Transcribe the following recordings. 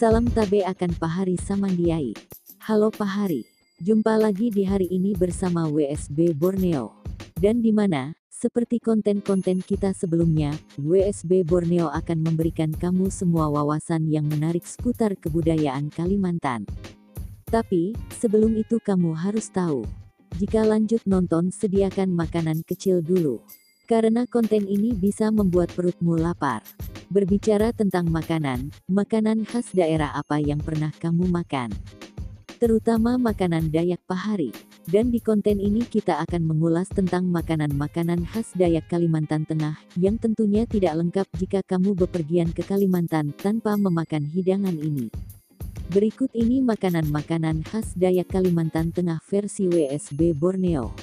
Salam tabe akan Pahari Samandiai. Halo Pahari, jumpa lagi di hari ini bersama WSB Borneo. Dan di mana, seperti konten-konten kita sebelumnya, WSB Borneo akan memberikan kamu semua wawasan yang menarik seputar kebudayaan Kalimantan. Tapi, sebelum itu kamu harus tahu, jika lanjut nonton sediakan makanan kecil dulu. Karena konten ini bisa membuat perutmu lapar. Berbicara tentang makanan, makanan khas daerah apa yang pernah kamu makan? Terutama makanan Dayak Pahari. Dan di konten ini kita akan mengulas tentang makanan-makanan khas Dayak Kalimantan Tengah, yang tentunya tidak lengkap jika kamu bepergian ke Kalimantan tanpa memakan hidangan ini. Berikut ini makanan-makanan khas Dayak Kalimantan Tengah versi WSB Borneo.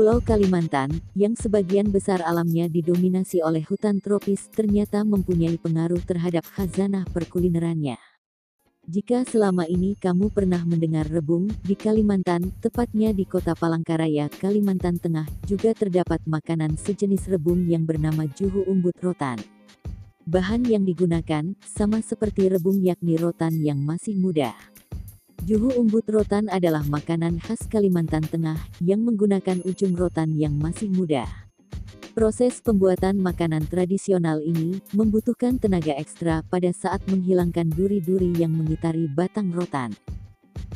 Pulau Kalimantan, yang sebagian besar alamnya didominasi oleh hutan tropis, ternyata mempunyai pengaruh terhadap khazanah perkulinerannya. Jika selama ini kamu pernah mendengar rebung, di Kalimantan, tepatnya di kota Palangkaraya, Kalimantan Tengah, juga terdapat makanan sejenis rebung yang bernama juhu umbut rotan. Bahan yang digunakan, sama seperti rebung yakni rotan yang masih muda. Juhu umbut rotan adalah makanan khas Kalimantan Tengah yang menggunakan ujung rotan yang masih muda. Proses pembuatan makanan tradisional ini membutuhkan tenaga ekstra pada saat menghilangkan duri-duri yang mengitari batang rotan.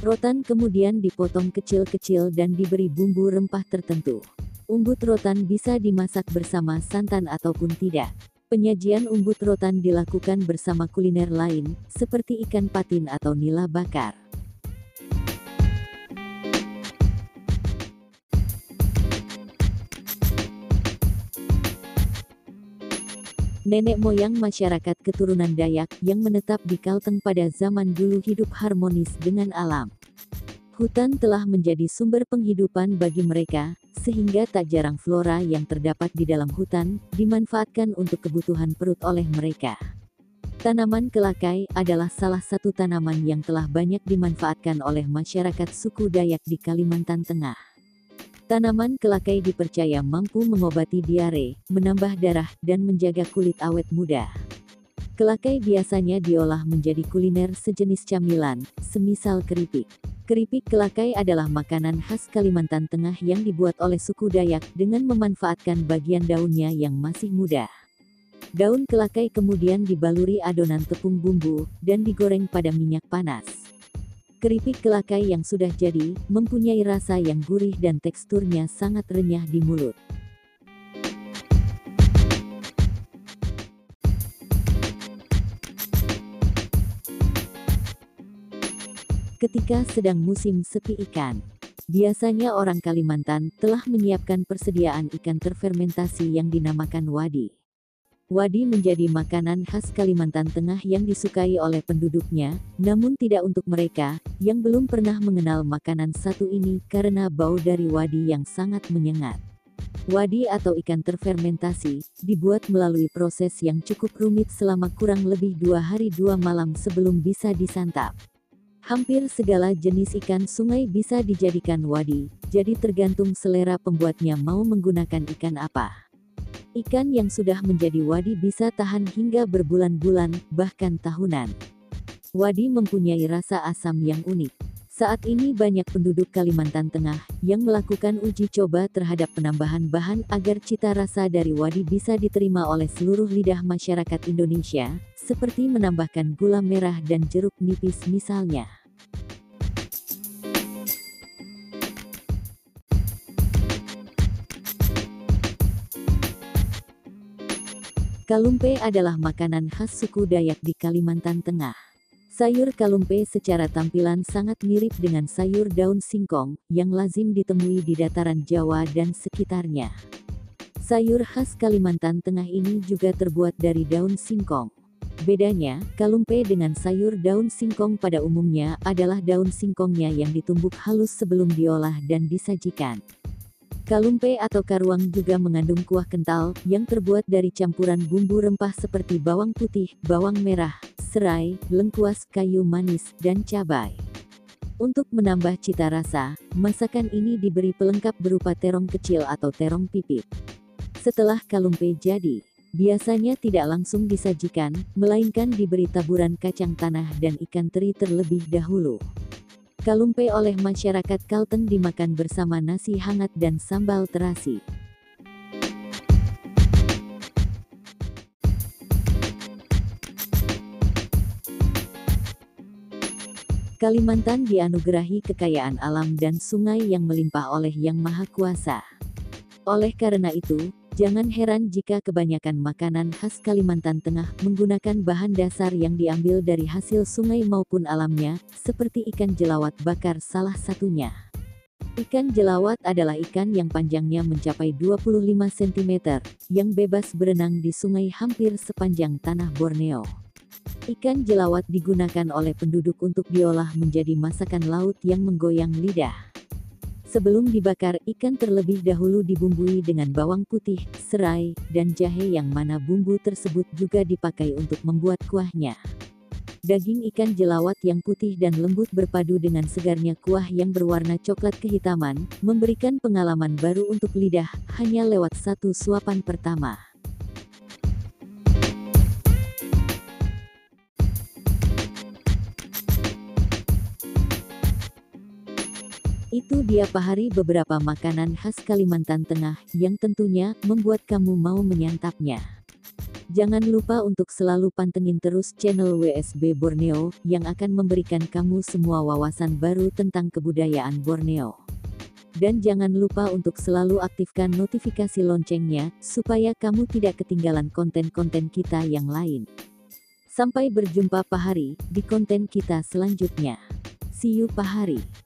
Rotan kemudian dipotong kecil-kecil dan diberi bumbu rempah tertentu. Umbut rotan bisa dimasak bersama santan ataupun tidak. Penyajian umbut rotan dilakukan bersama kuliner lain, seperti ikan patin atau nila bakar. Nenek moyang masyarakat keturunan Dayak yang menetap di Kalteng pada zaman dulu hidup harmonis dengan alam. Hutan telah menjadi sumber penghidupan bagi mereka, sehingga tak jarang flora yang terdapat di dalam hutan dimanfaatkan untuk kebutuhan perut oleh mereka. Tanaman kelakai adalah salah satu tanaman yang telah banyak dimanfaatkan oleh masyarakat suku Dayak di Kalimantan Tengah. Tanaman kelakai dipercaya mampu mengobati diare, menambah darah, dan menjaga kulit awet muda. Kelakai biasanya diolah menjadi kuliner sejenis camilan, semisal keripik. Keripik kelakai adalah makanan khas Kalimantan Tengah yang dibuat oleh suku Dayak dengan memanfaatkan bagian daunnya yang masih muda. Daun kelakai kemudian dibaluri adonan tepung bumbu, dan digoreng pada minyak panas. Keripik kelakai yang sudah jadi, mempunyai rasa yang gurih dan teksturnya sangat renyah di mulut. Ketika sedang musim sepi ikan, biasanya orang Kalimantan telah menyiapkan persediaan ikan terfermentasi yang dinamakan wadi. Wadi menjadi makanan khas Kalimantan Tengah yang disukai oleh penduduknya, namun tidak untuk mereka yang belum pernah mengenal makanan satu ini karena bau dari wadi yang sangat menyengat. Wadi atau ikan terfermentasi dibuat melalui proses yang cukup rumit selama kurang lebih dua hari dua malam sebelum bisa disantap. Hampir segala jenis ikan sungai bisa dijadikan wadi, jadi tergantung selera pembuatnya mau menggunakan ikan apa. Ikan yang sudah menjadi wadi bisa tahan hingga berbulan-bulan, bahkan tahunan. Wadi mempunyai rasa asam yang unik. Saat ini banyak penduduk Kalimantan Tengah yang melakukan uji coba terhadap penambahan bahan agar cita rasa dari wadi bisa diterima oleh seluruh lidah masyarakat Indonesia, seperti menambahkan gula merah dan jeruk nipis misalnya. Kalumpe adalah makanan khas suku Dayak di Kalimantan Tengah. Sayur kalumpe secara tampilan sangat mirip dengan sayur daun singkong, yang lazim ditemui di dataran Jawa dan sekitarnya. Sayur khas Kalimantan Tengah ini juga terbuat dari daun singkong. Bedanya, kalumpe dengan sayur daun singkong pada umumnya adalah daun singkongnya yang ditumbuk halus sebelum diolah dan disajikan. Kalumpe atau karuang juga mengandung kuah kental, yang terbuat dari campuran bumbu rempah seperti bawang putih, bawang merah, serai, lengkuas, kayu manis, dan cabai. Untuk menambah cita rasa, masakan ini diberi pelengkap berupa terong kecil atau terong pipit. Setelah kalumpe jadi, biasanya tidak langsung disajikan, melainkan diberi taburan kacang tanah dan ikan teri terlebih dahulu. Kalumpe oleh masyarakat Kalteng dimakan bersama nasi hangat dan sambal terasi. Kalimantan dianugerahi kekayaan alam dan sungai yang melimpah oleh Yang Maha Kuasa. Oleh karena itu, jangan heran jika kebanyakan makanan khas Kalimantan Tengah menggunakan bahan dasar yang diambil dari hasil sungai maupun alamnya, seperti ikan jelawat bakar salah satunya. Ikan jelawat adalah ikan yang panjangnya mencapai 25 cm, yang bebas berenang di sungai hampir sepanjang tanah Borneo. Ikan jelawat digunakan oleh penduduk untuk diolah menjadi masakan laut yang menggoyang lidah. Sebelum dibakar, ikan terlebih dahulu dibumbui dengan bawang putih, serai, dan jahe yang mana bumbu tersebut juga dipakai untuk membuat kuahnya. Daging ikan jelawat yang putih dan lembut berpadu dengan segarnya kuah yang berwarna coklat kehitaman, memberikan pengalaman baru untuk lidah, hanya lewat satu suapan pertama. Itu dia pahari beberapa makanan khas Kalimantan Tengah yang tentunya membuat kamu mau menyantapnya. Jangan lupa untuk selalu pantengin terus channel WSB Borneo yang akan memberikan kamu semua wawasan baru tentang kebudayaan Borneo. Dan jangan lupa untuk selalu aktifkan notifikasi loncengnya supaya kamu tidak ketinggalan konten-konten kita yang lain. Sampai berjumpa Pahari di konten kita selanjutnya. See you Pahari.